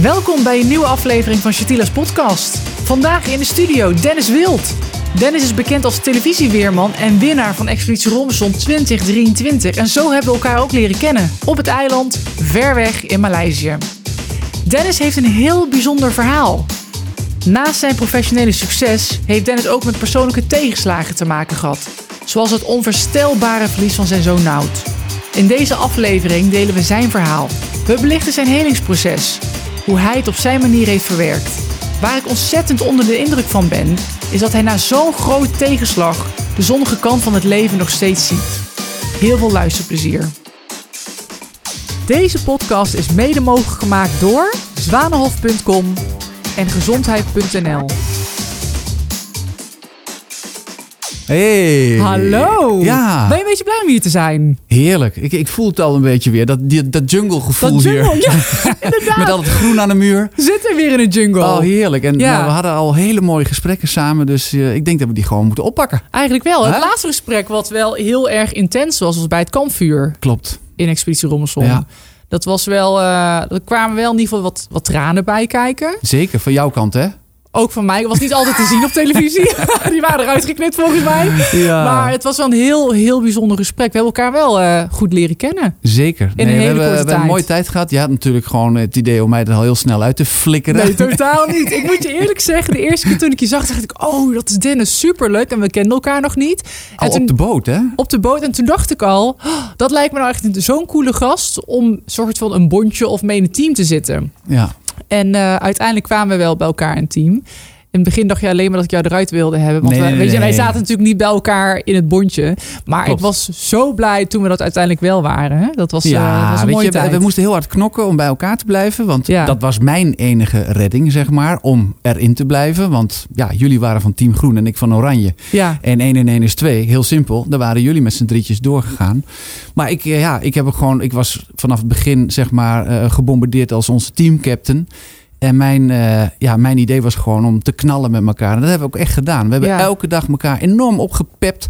Welkom bij een nieuwe aflevering van Shatila's podcast. Vandaag in de studio Dennis Wild. Dennis is bekend als televisieweerman en winnaar van Expeditie Robinson 2023. En zo hebben we elkaar ook leren kennen. Op het eiland, ver weg in Maleisië. Dennis heeft een heel bijzonder verhaal. Naast zijn professionele succes heeft Dennis ook met persoonlijke tegenslagen te maken gehad. Zoals het onvoorstelbare verlies van zijn zoon Nout. In deze aflevering delen we zijn verhaal. We belichten zijn helingsproces. Hoe hij het op zijn manier heeft verwerkt. Waar ik ontzettend onder de indruk van ben, is dat hij na zo'n grote tegenslag de zonnige kant van het leven nog steeds ziet. Heel veel luisterplezier. Deze podcast is mede mogelijk gemaakt door zwanenhof.com en gezondheid.nl. Hey. Hallo! Ja. Ben je een beetje blij om hier te zijn? Heerlijk. Ik, ik voel het al een beetje weer. Dat, die, dat jungle gevoel Dat jungle, weer. ja, inderdaad. Met al het groen aan de muur. We zitten weer in een jungle. Oh, heerlijk. En Ja. nou, we hadden al hele mooie gesprekken samen. Dus eh, ik denk dat we die gewoon moeten oppakken. Eigenlijk wel. Het laatste gesprek, wat wel heel erg intens was, was bij het kampvuur Klopt. in Expeditie Robinson. Ja. Dat was wel, eh er kwamen wel in ieder geval wat, wat tranen bij kijken. Zeker. Van jouw kant, hè? Ook van mij. Het was niet altijd te zien op televisie. Die waren eruit geknipt volgens mij. Ja. Maar het was wel een heel, heel bijzonder gesprek. We hebben elkaar wel eh, goed leren kennen. Zeker. In een we hele hebben, korte we hebben een mooie tijd gehad. Je had natuurlijk gewoon het idee om mij er al heel snel uit te flikkeren. Nee, totaal niet. Ik moet je eerlijk zeggen, de eerste keer toen ik je zag, dacht ik... Oh, dat is Dennis, superleuk. En we kenden elkaar nog niet. Al en toen, op de boot, hè? op de boot. En toen dacht ik al, oh, dat lijkt me nou echt zo'n coole gast... om soort van een bondje of mee in een team te zitten. Ja. En eh, uiteindelijk kwamen we wel bij elkaar in team. In het begin dacht je alleen maar dat ik jou eruit wilde hebben. Want Nee, wij, nee, weet je, wij zaten natuurlijk niet bij elkaar in het bondje. Maar Klopt. ik was zo blij toen we dat uiteindelijk wel waren. Dat was, eh, dat was een mooie je, tijd. we moesten heel hard knokken om bij elkaar te blijven. Want Ja. dat was mijn enige redding, zeg maar, om erin te blijven. Want ja, jullie waren van Team Groen en ik van Oranje. Ja, En 1 en 1 is 2. Heel simpel. Daar waren jullie met z'n drietjes doorgegaan. Maar ik, eh, ja, ik heb gewoon. Ik was vanaf het begin, zeg maar, eh, gebombardeerd als onze teamcaptain. En mijn, eh, ja, mijn idee was gewoon om te knallen met elkaar. En dat hebben we ook echt gedaan. We hebben Ja. elke dag elkaar enorm opgepept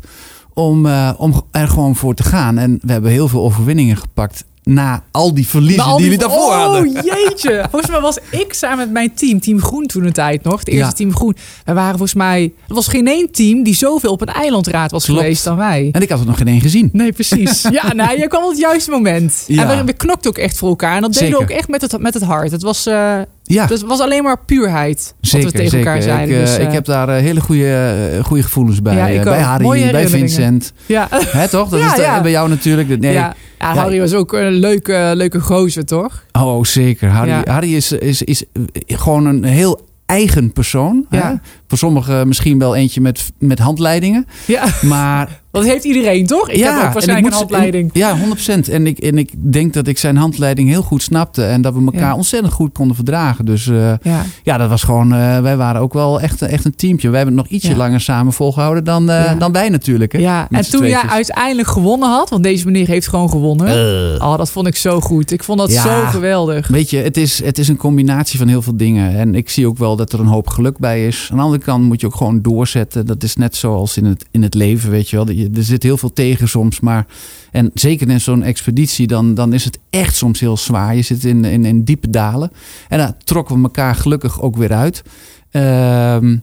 om, eh, om er gewoon voor te gaan. En we hebben heel veel overwinningen gepakt na al die verliezen al die die- jullie daarvoor oh, hadden. jeetje. Volgens mij was ik samen met mijn team, Team Groen toen een tijd nog. Het eerste Ja. Team Groen. We waren volgens mij... Er was geen één team die zoveel op een eilandraad was Klopt. geweest dan wij. En ik had er nog geen één gezien. Nee, precies. Ja, nou, je kwam op het juiste moment. Ja. En we, we knokten ook echt voor elkaar. En dat deden we ook echt met het, met het hart. Het was, eh, Ja, het was alleen maar puurheid zeker. wat we tegen zeker. elkaar zeiden. Ik, eh, dus, eh, ik heb daar eh, hele goede, eh, goede gevoelens bij. Ja, eh, bij. Harry, bij. Vincent. ja. Hè, toch? Dat Ja, is de- bij jou natuurlijk. Nee. Ja. Harry was ook een leuke, leuke gozer, toch? Oh, zeker. Harry, is, is, is gewoon een heel eigen persoon. Ja. Hè? Voor sommigen misschien wel eentje met, met handleidingen. Ja, Maar dat heeft iedereen, toch? Ik ja, heb ook waarschijnlijk ik een moet- handleiding. en- ja, 100%. En ik, en ik denk dat ik zijn handleiding heel goed snapte. En dat we elkaar Ja. ontzettend goed konden verdragen. Dus eh, Ja. ja, dat was gewoon... eh, wij waren ook wel echt, echt een teampje. Wij hebben het nog ietsje Ja. langer samen volgehouden dan, eh, dan wij natuurlijk. Hè? Ja, en toen jij uiteindelijk gewonnen had, want deze meneer heeft gewoon gewonnen. Oh, dat vond ik zo goed. Ik vond dat zo geweldig. Weet je, het is, het is een combinatie van heel veel dingen. En ik zie ook wel dat er een hoop geluk bij is. Aan de andere kant moet je ook gewoon doorzetten. Dat is net zoals in het, in het leven, weet je wel. Er zit heel veel tegen soms. Maar, en zeker in zo'n expeditie, dan, dan is het echt soms heel zwaar. Je zit in, in, in diepe dalen. En daar trokken we elkaar gelukkig ook weer uit. Ehm,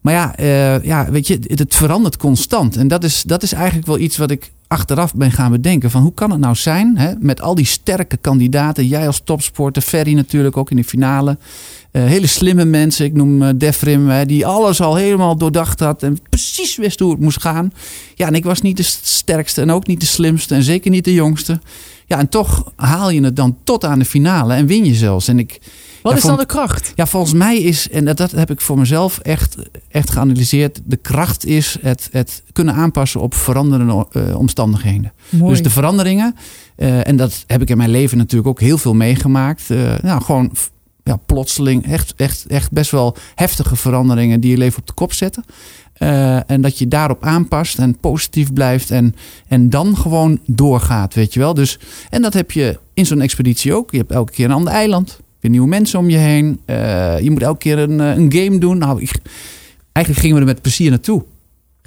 maar ja, eh, ja, weet je, het, het verandert constant. En dat is, dat is eigenlijk wel iets wat ik achteraf ben gaan bedenken. Van hoe kan het nou zijn, hè, met al die sterke kandidaten. Jij als topsporter, Ferry natuurlijk ook in de finale. Eh, hele slimme mensen, ik noem eh, Defrim, hè, die alles al helemaal doordacht had. En precies wist hoe het moest gaan. Ja, en ik was niet de sterkste en ook niet de slimste en zeker niet de jongste. Ja, en toch haal je het dan tot aan de finale en win je zelfs. En ik, Wat Ja, is dan de kracht? ja, volgens mij is, en dat, dat heb ik voor mezelf echt, echt geanalyseerd, de kracht is het, het kunnen aanpassen op veranderende eh, omstandigheden. Mooi. Dus de veranderingen, en dat heb ik in mijn leven natuurlijk ook heel veel meegemaakt. nou, gewoon ja, plotseling echt, echt, echt best wel heftige veranderingen die je leven op de kop zetten. Eh, en dat je daarop aanpast en positief blijft en, en dan gewoon doorgaat, weet je wel. Dus, en dat heb je in zo'n expeditie ook. Je hebt elke keer een ander eiland, weer nieuwe mensen om je heen. Eh, je moet elke keer een, eh, een game doen. Nou, ik, eigenlijk gingen we er met plezier naartoe.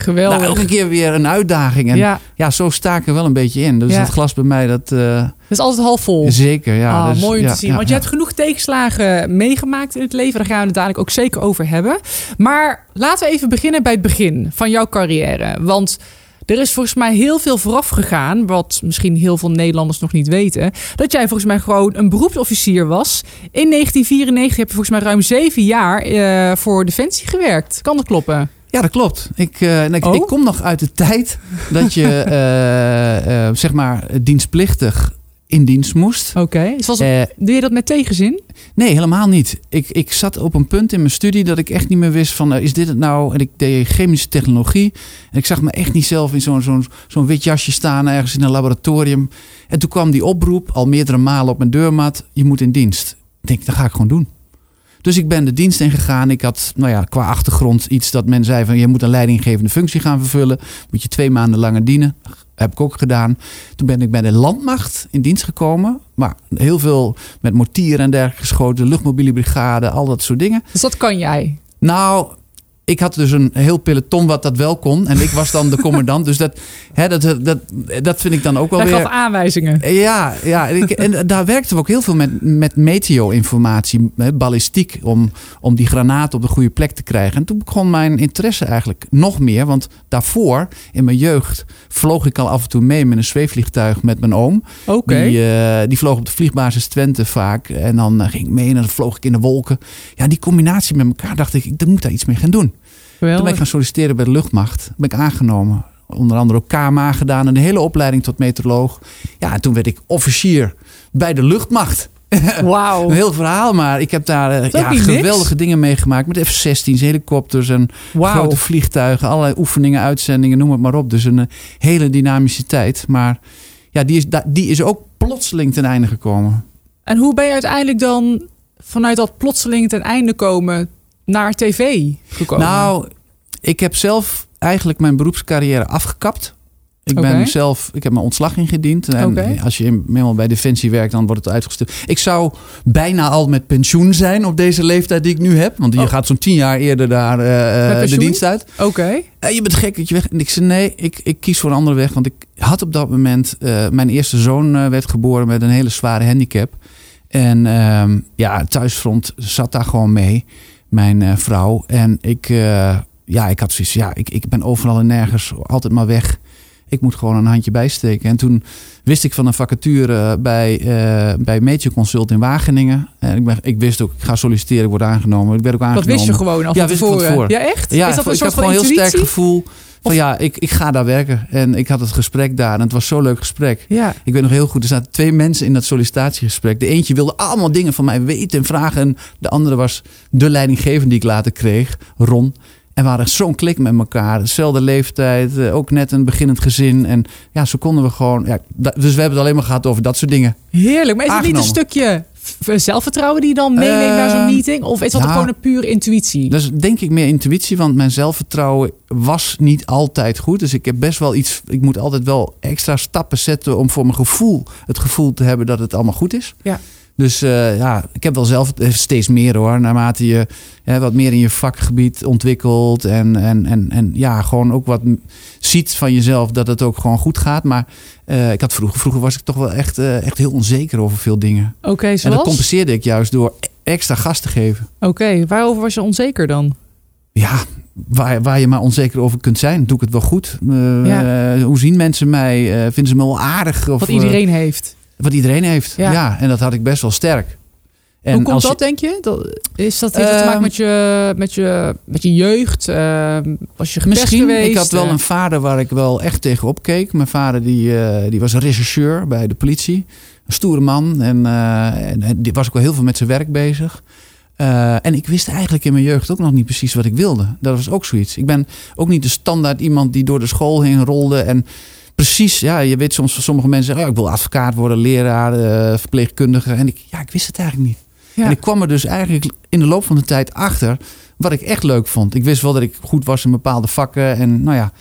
Geweldig. Nou, elke keer weer een uitdaging. En ja, ja, zo sta ik er wel een beetje in. Dus Ja. dat glas bij mij, dat eh, dat is altijd half vol. zeker. Ja, Ah, dus, mooi om ja, te zien. Want je hebt genoeg tegenslagen meegemaakt in het leven. Daar gaan we het dadelijk ook zeker over hebben. Maar laten we even beginnen bij het begin van jouw carrière. Want er is volgens mij heel veel vooraf gegaan. Wat misschien heel veel Nederlanders nog niet weten. Dat jij volgens mij gewoon een beroepsofficier was. In 1994 heb je volgens mij ruim zeven jaar eh, voor Defensie gewerkt. Kan dat kloppen? Ja, dat klopt. Ik, eh, ik, Oh? ik kom nog uit de tijd dat je, eh, eh, zeg maar, dienstplichtig in dienst moest. Oké. Dus Eh, doe je dat met tegenzin? nee, helemaal niet. Ik, ik zat op een punt in mijn studie dat ik echt niet meer wist van, is dit het nou? En ik deed chemische technologie. En ik zag me echt niet zelf in zo'n zo'n zo'n wit jasje staan ergens in een laboratorium. En toen kwam die oproep, al meerdere malen op mijn deurmat, je moet in dienst. Ik denk, dat ga ik gewoon doen. Dus ik ben de dienst ingegaan. Ik had nou ja, qua achtergrond iets dat men zei van... je moet een leidinggevende functie gaan vervullen. Moet je twee maanden langer dienen. Heb ik ook gedaan. Toen ben ik bij de landmacht in dienst gekomen. Maar heel veel met mortieren en dergelijke geschoten. Luchtmobiele brigade, al dat soort dingen. Dus dat kan jij. Nou, ik had dus een heel peloton wat dat wel kon. En ik was dan de commandant. Dus dat, hè, dat, dat, dat vind ik dan ook wel Hij weer... gaf aanwijzingen. Ja, ja en, ik, en daar werkten we ook heel veel met, met meteo-informatie, hè, ballistiek, om, om die granaat op de goede plek te krijgen. En toen begon mijn interesse eigenlijk nog meer, want daarvoor, in mijn jeugd, vloog ik al af en toe mee met een zweefvliegtuig met mijn oom. Oké. Die, eh, die vloog op de vliegbasis Twente vaak. En dan eh, ging ik mee en dan vloog ik in de wolken. Ja, die combinatie met elkaar dacht ik, ik moet daar iets mee gaan doen. Toen ben ik gaan solliciteren bij de luchtmacht. Ben ik aangenomen. Onder andere ook KMA gedaan. En de hele opleiding tot meteoroloog. Ja, en toen werd ik officier bij de luchtmacht. Wauw. Een heel verhaal, maar ik heb daar eh, ja, niks. geweldige dingen meegemaakt. Met F-16's, helikopters en Wauw. grote vliegtuigen. Allerlei oefeningen, uitzendingen, noem het maar op. Dus een eh, hele dynamische tijd. Maar ja, die is, die is ook plotseling ten einde gekomen. En hoe ben je uiteindelijk dan vanuit dat plotseling ten einde komen naar tv gekomen? Nou, ik heb zelf eigenlijk mijn beroepscarrière afgekapt. Ik ben zelf, ik heb mijn ontslag ingediend. En als je eenmaal bij Defensie werkt, dan wordt het uitgestuurd. Ik zou bijna al met pensioen zijn op deze leeftijd die ik nu heb. Want je Oh. gaat zo'n tien jaar eerder daar eh, Met de dienst uit. Oké. Eh, je bent gek dat je weg. En ik zei nee, ik, ik kies voor een andere weg. Want ik had op dat moment, eh, mijn eerste zoon eh, werd geboren met een hele zware handicap. En ehm, ja, thuisfront zat daar gewoon mee, mijn eh, vrouw. En ik, eh, ja, ik had zoiets, ja, ik, ik ben overal en nergens, altijd maar weg. Ik moet gewoon een handje bijsteken. En toen wist ik van een vacature bij, eh bij Consult in Wageningen. En ik, ben, ik wist ook, ik ga solliciteren, ik word aangenomen. Ik werd ook Dat aangenomen. wist je gewoon al Ja, van tevoren. Ja, echt? Ja, is dat een ik had van gewoon een heel sterk gevoel van ja, ik, ik ga daar werken. En ik had het gesprek daar en het was zo'n leuk gesprek. Ja. Ik weet nog heel goed, er zaten twee mensen in dat sollicitatiegesprek. De eentje wilde allemaal dingen van mij weten en vragen. En de andere was de leidinggevende die ik later kreeg, Ron. En we hadden zo'n klik met elkaar. Dezelfde leeftijd, eh, ook net een beginnend gezin. En ja, zo konden we gewoon... Ja, dus we hebben het alleen maar gehad over dat soort dingen. Heerlijk. Maar is het niet een stukje zelfvertrouwen die je dan meeneemt naar zo'n Ehm, meeting? Of is dat ja. gewoon een pure intuïtie? Dat is denk ik meer intuïtie, want mijn zelfvertrouwen was niet altijd goed. Dus ik heb best wel iets. Ik moet altijd wel extra stappen zetten om voor mijn gevoel het gevoel te hebben dat het allemaal goed is. Ja. Dus eh, ja, ik heb wel zelf steeds meer hoor. Naarmate je hè, wat meer in je vakgebied ontwikkelt. En, en, en, en ja, gewoon ook wat ziet van jezelf dat het ook gewoon goed gaat. Maar eh, ik had vroeger, vroeger was ik toch wel echt, eh, echt heel onzeker over veel dingen. Oké, En dat compenseerde ik juist door e- extra gas te geven. Oké, waarover was je onzeker dan? Ja, waar, waar je maar onzeker over kunt zijn. Doe ik het wel goed? Hoe zien mensen mij? Vinden ze me wel aardig? Of, Wat iedereen heeft. Wat iedereen heeft. Ja. Ja. en dat had ik best wel sterk. En Hoe komt als je- dat, denk je? Dat, is dat, heeft dat te maken Ehm, met je, met je, met je jeugd? Ehm, was je gepest Misschien, geweest? ik had wel Eh, een vader waar ik wel echt tegenop keek. Mijn vader die, eh, die was een rechercheur bij de politie. Een stoere man. En, en, en die was ook wel heel veel met zijn werk bezig. En ik wist eigenlijk in mijn jeugd ook nog niet precies wat ik wilde. Dat was ook zoiets. Ik ben ook niet de standaard iemand die door de school heen rolde. En precies, ja, je weet soms van sommige mensen zeggen... Oh, ik wil advocaat worden, leraar, eh, verpleegkundige. En ik, ja, ik wist het eigenlijk niet. Ja. En ik kwam er dus eigenlijk in de loop van de tijd achter wat ik echt leuk vond. Ik wist wel dat ik goed was in bepaalde vakken. En nou ja,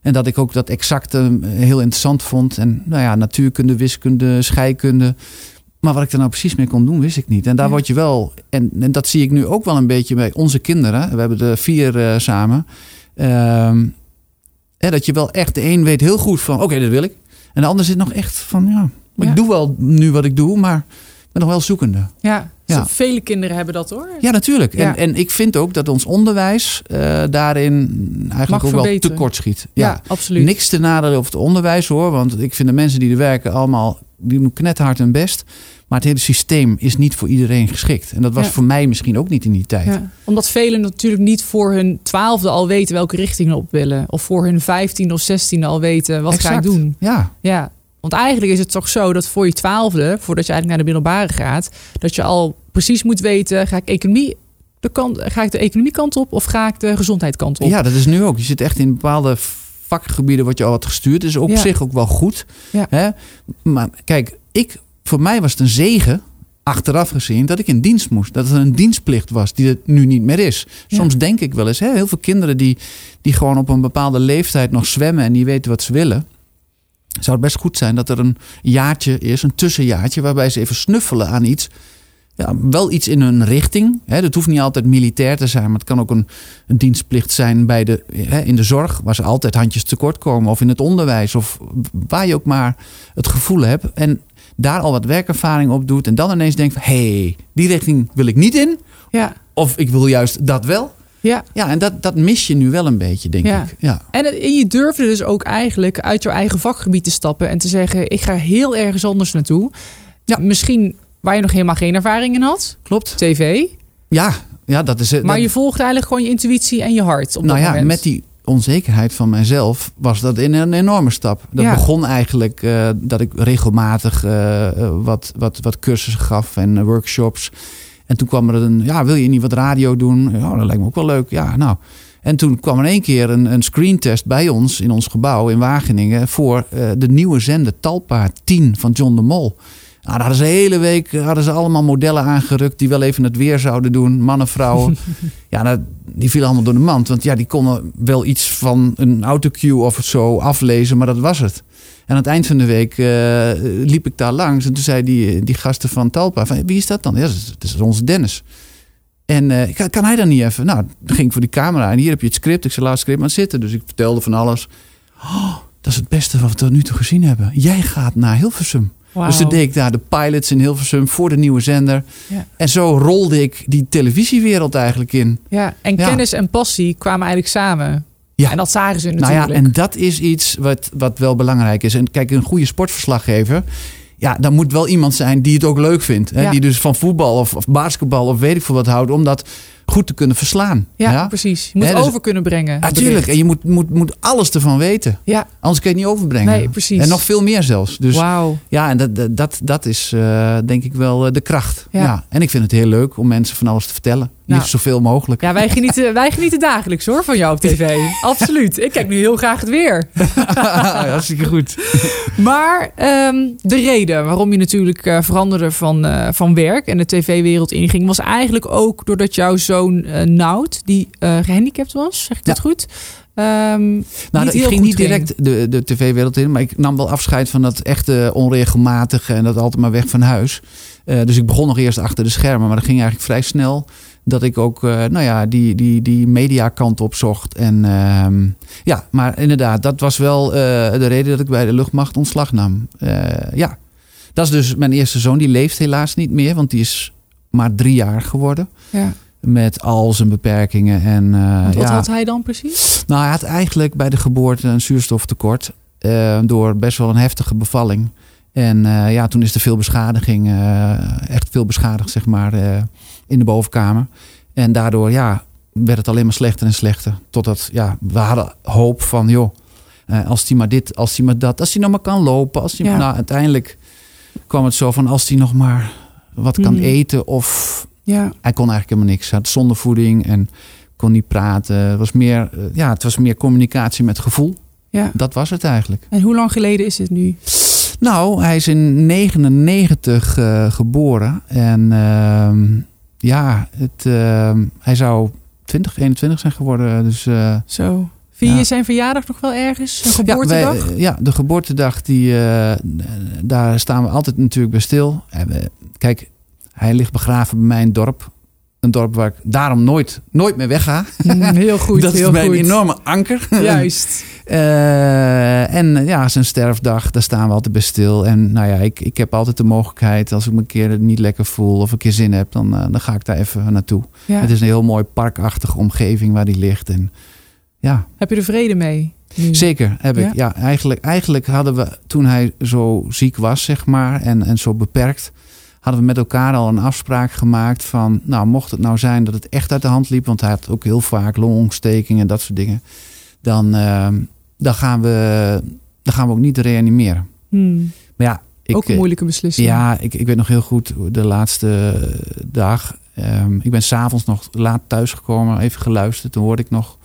en dat ik ook dat exacte eh, heel interessant vond. En nou ja, natuurkunde, wiskunde, scheikunde. Maar wat ik er nou precies mee kon doen, wist ik niet. En daar Ja. word je wel. En, en dat zie ik nu ook wel een beetje bij onze kinderen. We hebben er vier eh, samen. Ehm, Hè, dat je wel echt, de een weet heel goed van, oké, dat wil ik. En de ander zit nog echt van, ja, maar Ja. ik doe wel nu wat ik doe, maar ik ben nog wel zoekende. Ja, Ja. Vele kinderen hebben dat hoor. Ja, natuurlijk. Ja. En, en ik vind ook dat ons onderwijs eh, daarin eigenlijk Mag ook wel tekort schiet. Ja, absoluut. Niks te nadelen over het onderwijs hoor. Want ik vind de mensen die er werken allemaal, die doen knethard hun best. Maar het hele systeem is niet voor iedereen geschikt. En dat was Ja. voor mij misschien ook niet in die tijd. Ja, omdat velen natuurlijk niet voor hun twaalfde al weten welke richting ze op willen. Of voor hun vijftiende of zestiende al weten wat ga ik Exact. doen. Ja, Ja, want eigenlijk is het toch zo dat voor je twaalfde, voordat je eigenlijk naar de middelbare gaat, dat je al precies moet weten, ga ik economie de kant, ga ik de economiekant op of ga ik de gezondheidskant op? ja, dat is nu ook. Je zit echt in bepaalde vakgebieden wat je al wat gestuurd. Is op Ja. zich ook wel goed. Ja. Hè? Maar kijk, ik, voor mij was het een zegen, achteraf gezien, dat ik in dienst moest. Dat het een dienstplicht was, die er nu niet meer is. Ja. Soms denk ik wel eens, hè, heel veel kinderen die, die gewoon op een bepaalde leeftijd nog zwemmen en die weten wat ze willen. Zou het best goed zijn dat er een jaartje is, een tussenjaartje, waarbij ze even snuffelen aan iets. Ja, wel iets in hun richting. Hè. Dat hoeft niet altijd militair te zijn, maar het kan ook een, een dienstplicht zijn bij de, hè, in de zorg, waar ze altijd handjes tekort komen, of in het onderwijs, of waar je ook maar het gevoel hebt. En daar al wat werkervaring op doet, en dan ineens denkt: hé, hey, die richting wil ik niet in, Ja, of ik wil juist dat wel. ja. Ja, en dat, dat mis je nu wel een beetje, denk Ja. ik. Ja. En, het- en je durfde dus ook eigenlijk uit jouw eigen vakgebied te stappen en te zeggen: ik ga heel ergens anders naartoe. Ja. Misschien waar je nog helemaal geen ervaring in had, Klopt. tv. Ja, ja dat is het. Maar dat- je volgt eigenlijk gewoon je intuïtie en je hart. Op nou dat ja, moment. met die onzekerheid van mijzelf was dat een, een enorme stap. Dat Ja. begon eigenlijk eh, dat ik regelmatig eh, eh, wat, wat, wat cursussen gaf en workshops. En toen kwam er een, ja, wil je niet wat radio doen? Ja, dat lijkt me ook wel leuk. Ja, nou. En toen kwam er één keer een, een screentest bij ons in ons gebouw in Wageningen voor de nieuwe zender Talpa 10 van John de Mol. Nou, daar hadden ze de hele week eh, hadden ze allemaal modellen aangerukt die wel even het weer zouden doen, mannen, vrouwen. ja, nou, die vielen allemaal door de mand. Want ja, die konden wel iets van een autocue of zo aflezen, maar dat was het. En aan het eind van de week eh, liep ik daar langs en toen zei die, die gasten van Talpa, van, wie is dat dan? Ja, dat is, dat is onze Dennis. En eh, kan, kan hij dan niet even? Nou, dan ging ik voor die camera en hier heb je het script. Ik zei, laat het script maar zitten. Dus ik vertelde van alles. Oh, dat is het beste wat we tot nu toe gezien hebben. Jij gaat naar Hilversum. Dus toen deed ik daar de pilots in Hilversum voor de nieuwe zender. Ja. En zo rolde ik die televisiewereld eigenlijk in. Ja, en Ja. kennis en passie kwamen eigenlijk samen. Ja. En dat zagen ze Nou natuurlijk. ja, en dat is iets wat, wat wel belangrijk is. En kijk, een goede sportverslaggever. Ja, dan moet wel iemand zijn die het ook leuk vindt. Hè? Ja. Die dus van voetbal of, of basketbal of weet ik veel wat houdt. Om dat goed te kunnen verslaan. ja, precies. Je moet dus- over kunnen brengen. Natuurlijk. En je moet, moet, moet alles ervan weten. Ja, Anders kun je het niet overbrengen. Nee, precies. En nog veel meer zelfs. Dus wauw. ja, en dat, dat- dat, is eh, denk ik wel eh, de kracht. Ja. Ja. En ik vind het heel leuk om mensen van alles te vertellen. Nou. Liefst zoveel mogelijk. Ja, wij genieten, wij genieten dagelijks hoor van jou op tv. Absoluut. Ik kijk nu heel graag het weer. Hartstikke goed. Maar ehm, de reden waarom je natuurlijk eh, veranderde van, eh, van werk en de tv-wereld inging, was eigenlijk ook doordat jouw zoon eh Nout, die eh, gehandicapt was, zeg ik dat goed? Ehm, Nou, niet ik ging niet direct de, de tv-wereld in, maar ik nam wel afscheid van dat echte onregelmatige en dat altijd maar weg van huis. Dus ik begon nog eerst achter de schermen, maar dat ging eigenlijk vrij snel dat ik ook, eh, nou ja, die, die, die mediakant opzocht. En ehm, ja, maar inderdaad, dat was wel eh, de reden dat ik bij de luchtmacht ontslag nam. Eh, ja, dat is dus mijn eerste zoon. Die leeft helaas niet meer, want die is maar drie jaar geworden. Ja. Met al zijn beperkingen. En, wat ja. had hij dan precies? Nou, hij had eigenlijk bij de geboorte een zuurstoftekort. door best wel een heftige bevalling. En ja, toen is er veel beschadiging, echt veel beschadigd, zeg maar, in de bovenkamer. En daardoor, ja, werd het alleen maar slechter en slechter. Totdat, ja, we hadden hoop van, joh, eh, als hij maar dit, als hij maar dat, als hij nog maar kan lopen. Als hij, Ja. nou, uiteindelijk kwam het zo van, als hij nog maar wat kan Mhm. eten of Ja. hij kon eigenlijk helemaal niks. Hij had zondevoeding en kon niet praten. Het was meer, eh, ja, het was meer communicatie met gevoel. ja. Dat was het eigenlijk. En hoe lang geleden is dit nu? Nou, hij is in 99 eh, geboren. En ehm, ja, het, ehm, hij zou 20, 21 zijn geworden. Dus eh, Zo. Vier Ja. je zijn verjaardag nog wel ergens? Een ja, geboortedag? wij- ja, de geboortedag, die, eh, daar staan we altijd natuurlijk bij stil. En we- kijk, hij ligt begraven bij mij in het dorp. Een dorp waar ik daarom nooit, nooit meer wegga. Mm, heel goed, dat is mijn goed. enorme anker. Juist. Eh, en ja, zijn sterfdag, daar staan we altijd bij stil. En nou ja, ik, ik heb altijd de mogelijkheid, als ik me een keer niet lekker voel of een keer zin heb, dan, dan ga ik daar even naartoe. Ja. Het is een heel mooi parkachtige omgeving waar die ligt. En ja, Heb je er vrede mee? nu? Zeker, heb Ja? ik. Ja, eigenlijk, eigenlijk hadden we toen hij zo ziek was, zeg maar, en, en zo beperkt, hadden we met elkaar al een afspraak gemaakt van, nou, mocht het nou zijn dat het echt uit de hand liep, want hij had ook heel vaak longontsteking en dat soort dingen, dan, ehm, dan, gaan, we, dan gaan we ook niet reanimeren. Hmm. Maar ja, ik, Ook een eh, moeilijke beslissing. ja, ik, ik weet nog heel goed de laatste dag. ehm, ik ben s'avonds nog laat thuisgekomen, even geluisterd. Toen hoorde ik nog.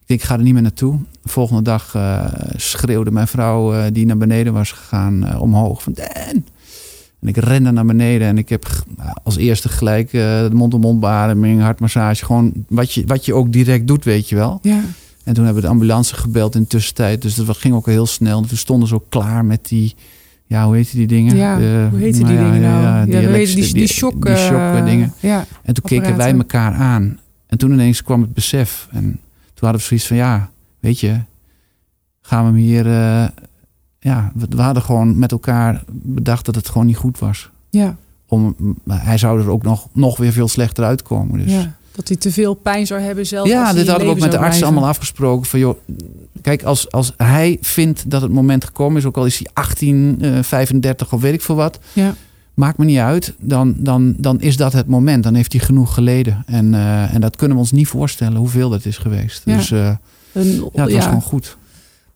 Ik denk, ik ga er niet meer naartoe. De volgende dag eh, schreeuwde mijn vrouw, eh, die naar beneden was gegaan, omhoog. Van Dan! En ik rende naar beneden en ik heb g- als eerste gelijk eh, de mond-op-mond beademing, hartmassage. Gewoon wat je, wat je ook direct doet, weet je wel. Ja. En toen hebben we de ambulance gebeld in de tussentijd. Dus dat ging ook heel snel. Toen stonden ze ook klaar met die... Ja, hoe heet die dingen? Ja, De- hoe heette nou die ja, dingen nou? Ja, Ja, die, we elektrische- weten die, die shock, die shock eh, dingen. Ja. En toen keken wij elkaar aan. En toen ineens kwam het besef. En toen hadden we zoiets van, ja, weet je, gaan we hem hier... eh, ja, we, we hadden gewoon met elkaar bedacht dat het gewoon niet goed was. Ja. Om, hij zou er ook nog, nog weer veel slechter uitkomen. Dus. ja. Dat hij te veel pijn zou hebben zelf. Ja, dit hadden we ook met de artsen allemaal afgesproken. Van, joh, kijk, als, als hij vindt dat het moment gekomen is, ook al is hij 18, eh, 35 of weet ik veel wat, Ja. maakt me niet uit. Dan, dan, dan is dat het moment. Dan heeft hij genoeg geleden. En, eh, en dat kunnen we ons niet voorstellen hoeveel dat is geweest. Ja. Dus eh, Een, ja, het was gewoon goed.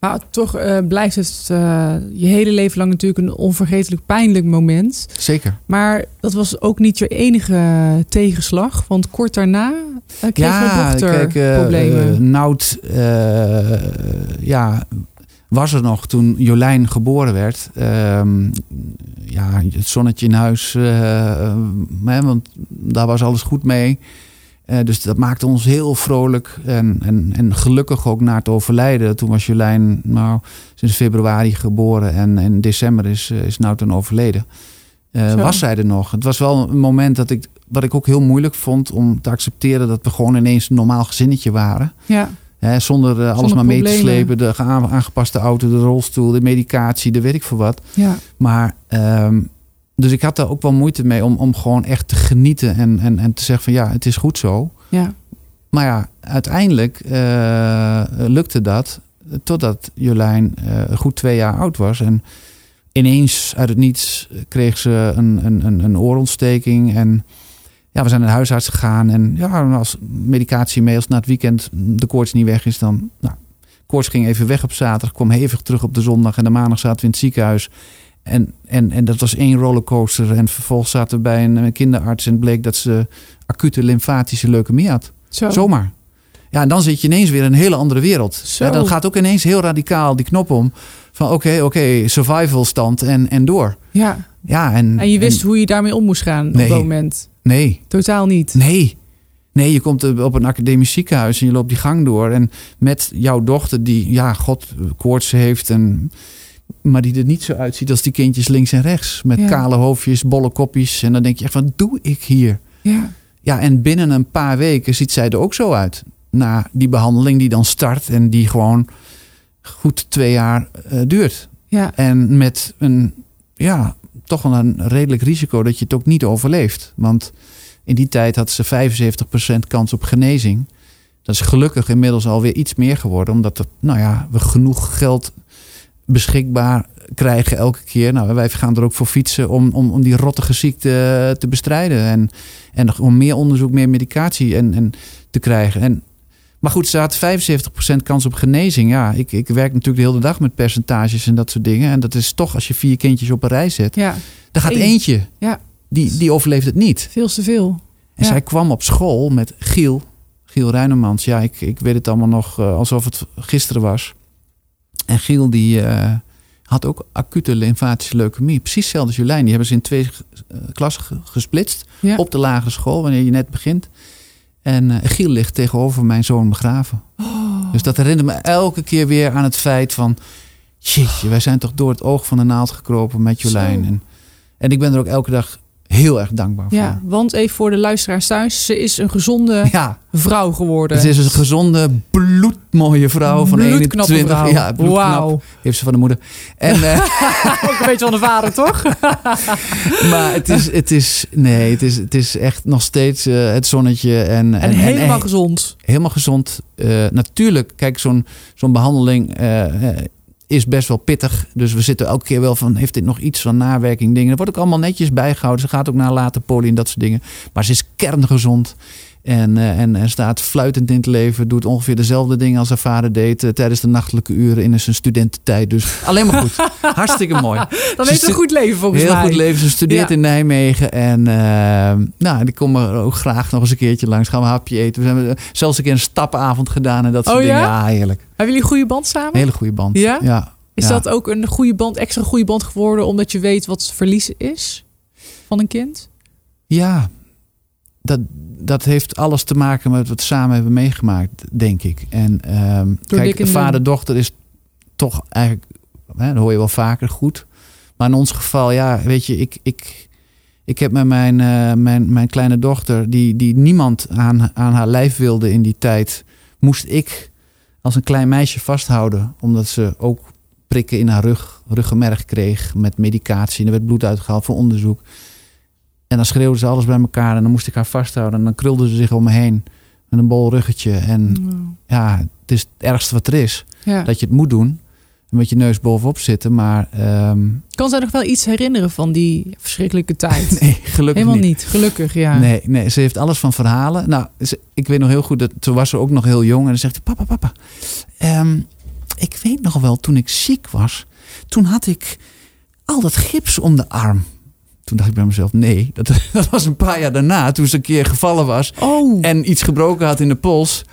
Maar toch eh, blijft het eh, je hele leven lang natuurlijk een onvergetelijk pijnlijk moment. Zeker. Maar dat was ook niet je enige tegenslag. Want kort daarna eh, kreeg je dochter kijk, eh, problemen. eh, Nout, eh, ja, was er nog toen Jolijn geboren werd. Ehm, ja, het zonnetje in huis, eh, eh, want daar was alles goed mee. Eh, dus dat maakte ons heel vrolijk en, en, en gelukkig ook na het overlijden. Toen was Jolijn nou, sinds februari geboren en in december is, eh, is Nout dan overleden. Eh, was zij er nog? Het was wel een moment dat ik, wat ik ook heel moeilijk vond om te accepteren dat we gewoon ineens een normaal gezinnetje waren. ja, Hè, zonder alles maar mee te slepen. De ge- aangepaste auto, de rolstoel, de medicatie, de weet ik veel wat. ja, Maar, ehm, dus ik had daar ook wel moeite mee om, om gewoon echt te genieten en, en, en te zeggen van ja, het is goed zo. ja, Maar ja, uiteindelijk eh, lukte dat totdat Jolijn eh, goed twee jaar oud was. En ineens uit het niets kreeg ze een, een, een, een oorontsteking. En ja, we zijn naar de huisarts gegaan. En ja, als medicatie mee, als na het weekend de koorts niet weg is, dan... Nou, koorts ging even weg op zaterdag, kwam hevig terug op de zondag. En de maandag zaten we in het ziekenhuis. En, en, en dat was één rollercoaster. En vervolgens zaten we bij een, kinderarts en bleek dat ze acute lymfatische leukemie had. zo. Zomaar. Ja, en dan zit je ineens weer in een hele andere wereld. Ja, dan gaat ook ineens heel radicaal die knop om. Van oké, oké, survival stand en, en door. Ja, Ja, en, en je wist hoe je daarmee om moest gaan op dat moment. Nee, Totaal niet. nee. Nee, je komt op een academisch ziekenhuis en je loopt die gang door. En met jouw dochter die, ja, god, koorts heeft. En, maar die er niet zo uitziet als die kindjes links en rechts. Met Ja. kale hoofdjes, bolle kopjes. En dan denk je echt, wat doe ik hier? Ja, Ja, en binnen een paar weken ziet zij er ook zo uit. Na die behandeling die dan start en die gewoon goed twee jaar eh, duurt. ja, En met een, ja, toch wel een redelijk risico dat je het ook niet overleeft. Want in die tijd had ze 75% kans op genezing. Dat is gelukkig inmiddels alweer iets meer geworden. Omdat er, nou ja, we genoeg geld beschikbaar krijgen elke keer. Nou, wij gaan er ook voor fietsen om, om, om die rottige ziekte te bestrijden. En, en om meer onderzoek, meer medicatie en, en te krijgen. En, maar goed, ze had 75% kans op genezing. Ja, ik, ik werk natuurlijk de hele dag met percentages en dat soort dingen. En dat is toch, als je vier kindjes op een rij zet, ja. dan gaat Eén. eentje, Ja. die, die overleeft het niet. Veel te veel. En Ja. zij kwam op school met Giel, Giel Ruinemans. Ja, ik, ik weet het allemaal nog eh, alsof het gisteren was. En Giel die eh, had ook acute lymfatische leukemie. Precies hetzelfde als Jolijn. Die hebben ze in twee eh, klassen ge- gesplitst. Ja. Op de lagere school, wanneer je net begint. En eh, Giel ligt tegenover mijn zoon begraven. Oh. Dus dat herinnert me elke keer weer aan het feit van... Jeetje, wij zijn toch door het oog van de naald gekropen met Jolijn. En, en ik ben er ook elke dag heel erg dankbaar voor. Ja, want even voor de luisteraars thuis. Ze is een gezonde Ja, vrouw geworden. het is een gezonde, bloedmooie vrouw van Bloedknappe 21. vrouw. Ja. Wauw. Heeft ze van de moeder. En, eh, Ook een beetje van de vader, toch? maar het is, het is, nee, het is, het is echt nog steeds eh, het zonnetje. En, En helemaal en- gezond. helemaal gezond. Eh, natuurlijk, kijk, zo'n zo'n behandeling eh, eh, is best wel pittig. Dus we zitten elke keer wel van, heeft dit nog iets van nawerking dingen? Dat wordt ook allemaal netjes bijgehouden. Ze gaat ook naar later poli en dat soort dingen. Maar ze is kerngezond. En, eh, en, en staat fluitend in het leven. Doet ongeveer dezelfde dingen als haar vader deed eh, tijdens de nachtelijke uren in zijn studententijd. Dus alleen maar goed. Hartstikke mooi. Dan heeft ze een goed leven volgens Heel mij. goed leven. Ze studeert Ja. in Nijmegen. En eh, nou, ik kom er ook graag nog eens een keertje langs. Gaan we een hapje eten. We hebben zelfs een keer een stapavond gedaan. En dat soort Oh, dingen. ja? Ja, heerlijk. Hebben jullie een goede band samen? Een hele goede band. Ja? Ja. Is dat ook een goede band, extra goede band geworden omdat je weet wat verlies is van een kind? Ja. Dat, dat heeft alles te maken met wat we samen hebben meegemaakt, denk ik. En dik kijk, vader-dochter is toch eigenlijk, hè, dat hoor je wel vaker, goed. Maar in ons geval, ja, weet je, ik, ik, ik heb met mijn, eh, mijn, mijn kleine dochter, die, die niemand aan, aan haar lijf wilde in die tijd, moest ik als een klein meisje vasthouden. Omdat ze ook prikken in haar rug, ruggenmerg kreeg met medicatie. En er werd bloed uitgehaald voor onderzoek. En dan schreeuwde ze alles bij elkaar en dan moest ik haar vasthouden. En dan krulde ze zich om me heen met een bol ruggetje. En ja, het is het ergste wat er is. Ja. Dat je het moet doen. Met je neus bovenop zitten. Maar ehm, Kan zij nog wel iets herinneren van die verschrikkelijke tijd? nee, gelukkig Helemaal niet. Gelukkig, ja. Nee, nee, ze heeft alles van verhalen. Nou, ze- ik weet nog heel goed dat toen was ze ook nog heel jong. En dan zegt ze: Papa, papa. ehm, ik weet nog wel, toen ik ziek was, toen had ik al dat gips om de arm. Toen dacht ik bij mezelf: nee, dat, dat was een paar jaar daarna, toen ze een keer gevallen was Oh, en iets gebroken had in de pols.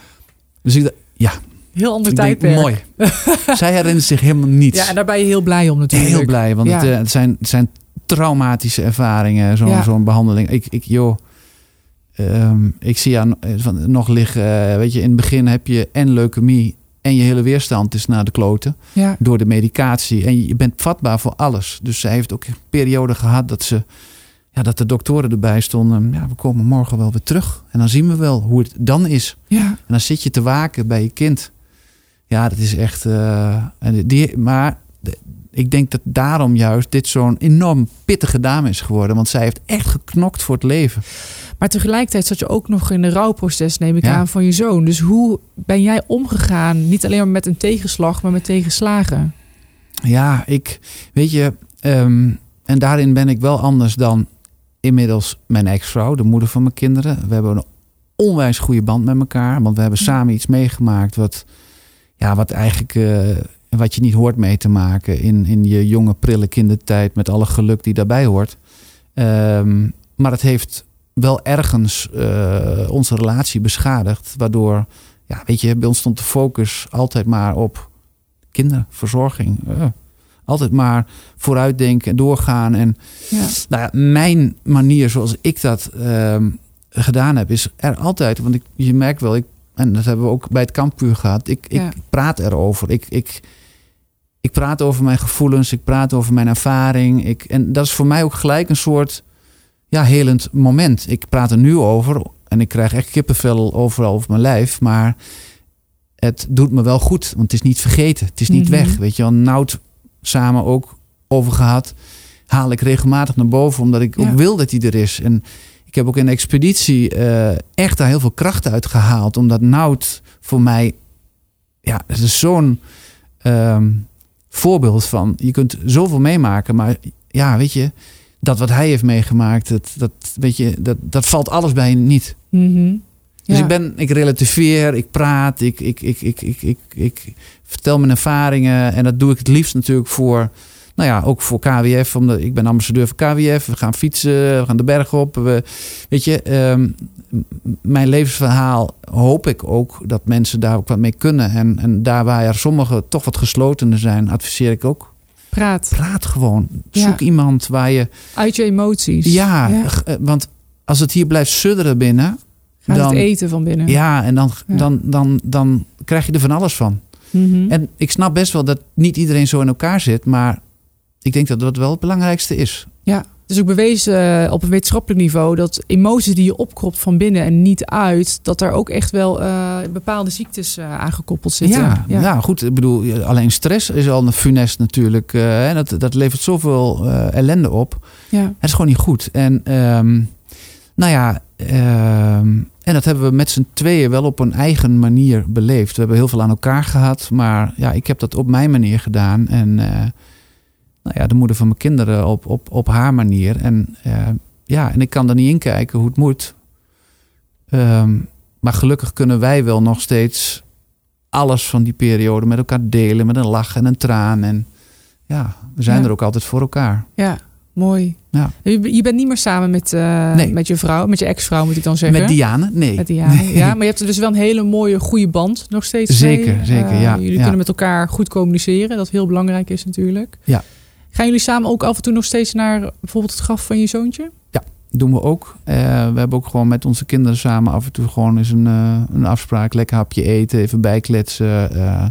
Dus ik dacht: ja, heel ander ik denk, tijdperk. mooi. Zij herinnert zich helemaal niets. Ja, en daar ben je heel blij om natuurlijk. Heel blij, want Ja. het, eh, het, zijn, het zijn traumatische ervaringen, zo'n Ja. zo'n behandeling. Ik, ik, joh, ehm, ik zie haar eh, van, nog liggen, eh, weet je, in het begin heb je en leukemie en je hele weerstand is naar de kloten Ja. door de medicatie. En je bent vatbaar voor alles. Dus zij heeft ook een periode gehad dat ze, ja, dat de doktoren erbij stonden. Ja, we komen morgen wel weer terug. En dan zien we wel hoe het dan is. ja. En dan zit je te waken bij je kind. Ja, dat is echt. en die, maar ik denk dat daarom juist dit zo'n enorm pittige dame is geworden. Want zij heeft echt geknokt voor het leven. Maar tegelijkertijd zat je ook nog in een rouwproces, neem ik Ja. aan, van je zoon. Dus hoe ben jij omgegaan? Niet alleen maar met een tegenslag, maar met tegenslagen. Ja, ik. Weet je. ehm, en daarin ben ik wel anders dan inmiddels mijn ex-vrouw, de moeder van mijn kinderen. We hebben een onwijs goede band met elkaar. Want we hebben samen iets meegemaakt wat. Ja, wat eigenlijk. eh, wat je niet hoort mee te maken in, in je jonge, prille kindertijd. Met alle geluk die daarbij hoort. Ehm, maar het heeft wel ergens eh, onze relatie beschadigd. Waardoor, ja, weet je, bij ons stond de focus altijd maar op kinderverzorging. Eh, altijd maar vooruitdenken en doorgaan. En Ja. nou ja, mijn manier zoals ik dat ehm, gedaan heb, is er altijd. Want ik, je merkt wel, ik, en dat hebben we ook bij het kampuur gehad. Ik, ik praat erover. Ik, ik, ik praat over mijn gevoelens. Ik praat over mijn ervaring. Ik, en dat is voor mij ook gelijk een soort ja, helend moment. Ik praat er nu over en ik krijg echt kippenvel overal over mijn lijf. Maar het doet me wel goed, want het is niet vergeten. Het is niet Mhm. weg. Weet je wel, Nout samen ook over gehad. Haal ik regelmatig naar boven, omdat ik Ja. ook wil dat hij er is. En ik heb ook in de expeditie eh, echt daar heel veel kracht uit gehaald. Omdat Nout voor mij, ja, het is zo'n ehm, voorbeeld van. Je kunt zoveel meemaken, maar ja, weet je, dat wat hij heeft meegemaakt, dat, dat, weet je, dat, dat valt alles bij niet. Mhm. Dus Ja. ik ben, ik relativeer, ik praat, ik, ik, ik, ik, ik, ik, ik vertel mijn ervaringen. En dat doe ik het liefst natuurlijk voor, nou ja, ook voor KWF. Omdat ik ben ambassadeur voor KWF. We gaan fietsen, we gaan de berg op. We, weet je, ehm, mijn levensverhaal hoop ik ook dat mensen daar ook wat mee kunnen. En, en daar waar er sommigen toch wat geslotener zijn, adviseer ik ook. Praat Praat gewoon. Ja. Zoek iemand waar je... uit je emoties. Ja, Ja. g- eh, want als het hier blijft sudderen binnen... Gaat dan, het eten van binnen. ja, en dan, Ja. Dan, dan, dan krijg je er van alles van. Mhm. En ik snap best wel dat niet iedereen zo in elkaar zit, maar ik denk dat dat wel het belangrijkste is. Is ook bewezen uh, op een wetenschappelijk niveau dat emoties die je opkropt van binnen en niet uit, dat daar ook echt wel uh, bepaalde ziektes uh, aan gekoppeld zitten. Ja, ja. ja, goed. Ik bedoel, alleen stress is al een funest natuurlijk. Uh, dat, dat levert zoveel ellende op. Ja. Het is gewoon niet goed. En um, nou ja, um, en dat hebben we met z'n tweeën wel op een eigen manier beleefd. We hebben heel veel aan elkaar gehad, maar ja, ik heb dat op mijn manier gedaan. En nou ja, de moeder van mijn kinderen op, op, op haar manier. En uh, ja, en ik kan er niet in kijken hoe het moet. Um, maar gelukkig kunnen wij wel nog steeds alles van die periode met elkaar delen. Met een lach en een traan. En ja, we zijn ja. er ook altijd voor elkaar. Ja, mooi. Ja. Je, bent niet meer samen met, uh, Nee. met je vrouw, met je ex-vrouw moet ik dan zeggen. Met Diane? Nee. Met Diane. Ja, maar je hebt er dus wel een hele mooie, goede band nog steeds Zeker, mee. zeker, Eh, ja, Jullie ja. kunnen met elkaar goed communiceren, dat heel belangrijk is natuurlijk. Ja. Gaan jullie samen ook af en toe nog steeds naar bijvoorbeeld het graf van je zoontje? doen we ook. Eh, we hebben ook gewoon met onze kinderen samen af en toe gewoon eens een, eh, een afspraak. Lekker hapje eten, even bijkletsen. eh.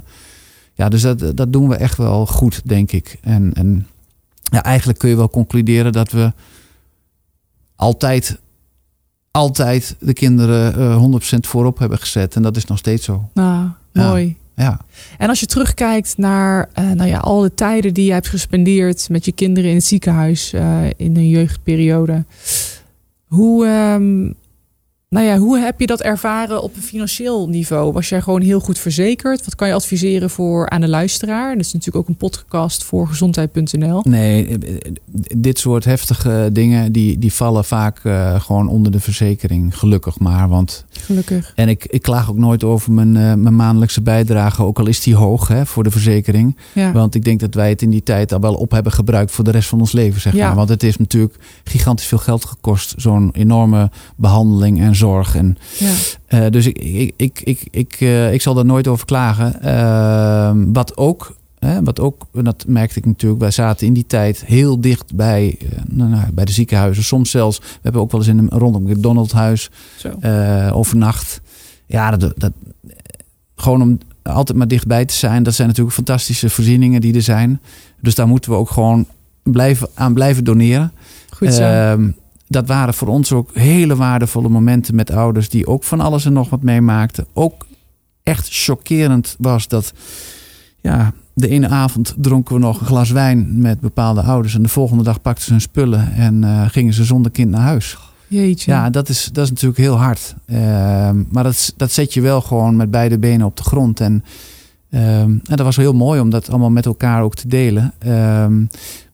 ja, dus dat, dat doen we echt wel goed, denk ik. En, en ja, eigenlijk kun je wel concluderen dat we altijd, altijd de kinderen eh 100% voorop hebben gezet. En dat is nog steeds zo. Nou, Ja. mooi. Ja. En als je terugkijkt naar eh, nou ja, al de tijden die je hebt gespendeerd met je kinderen in het ziekenhuis eh, in een jeugdperiode. Hoe, ehm, nou ja, hoe heb je dat ervaren op een financieel niveau? Was jij gewoon heel goed verzekerd? Wat kan je adviseren voor aan de luisteraar? Dat is natuurlijk ook een podcast voor gezondheid.nl. Nee, eh, dit soort heftige dingen die, die vallen vaak eh, gewoon onder de verzekering. Gelukkig maar, want Gelukkig. En ik, ik klaag ook nooit over mijn, eh, mijn maandelijkse bijdrage, ook al is die hoog hè, voor de verzekering. Ja. Want ik denk dat wij het in die tijd al wel op hebben gebruikt voor de rest van ons leven. Zeg Ja. maar. Want het heeft natuurlijk gigantisch veel geld gekost. Zo'n enorme behandeling en zorg. En, ja. eh, dus ik, ik, ik, ik, ik, eh, ik zal daar nooit over klagen. Ehm, wat ook. Hè, wat ook, dat merkte ik natuurlijk, wij zaten in die tijd heel dicht bij, eh, nou, nou, bij de ziekenhuizen. Soms zelfs, we hebben ook wel eens in een, rondom het Donaldhuis Zo. eh, overnacht. Ja, dat, dat, gewoon om altijd maar dichtbij te zijn. Dat zijn natuurlijk fantastische voorzieningen die er zijn. Dus daar moeten we ook gewoon blijven, aan blijven doneren. Goed zo. Ehm, dat waren voor ons ook hele waardevolle momenten met ouders die ook van alles en nog wat meemaakten. Ook echt chockerend was dat, ja, de ene avond dronken we nog een glas wijn met bepaalde ouders. En de volgende dag pakten ze hun spullen en eh, gingen ze zonder kind naar huis. Jeetje. Ja, dat is, dat is natuurlijk heel hard. Ehm, maar dat, dat zet je wel gewoon met beide benen op de grond. En, ehm, en dat was heel mooi om dat allemaal met elkaar ook te delen. Ehm,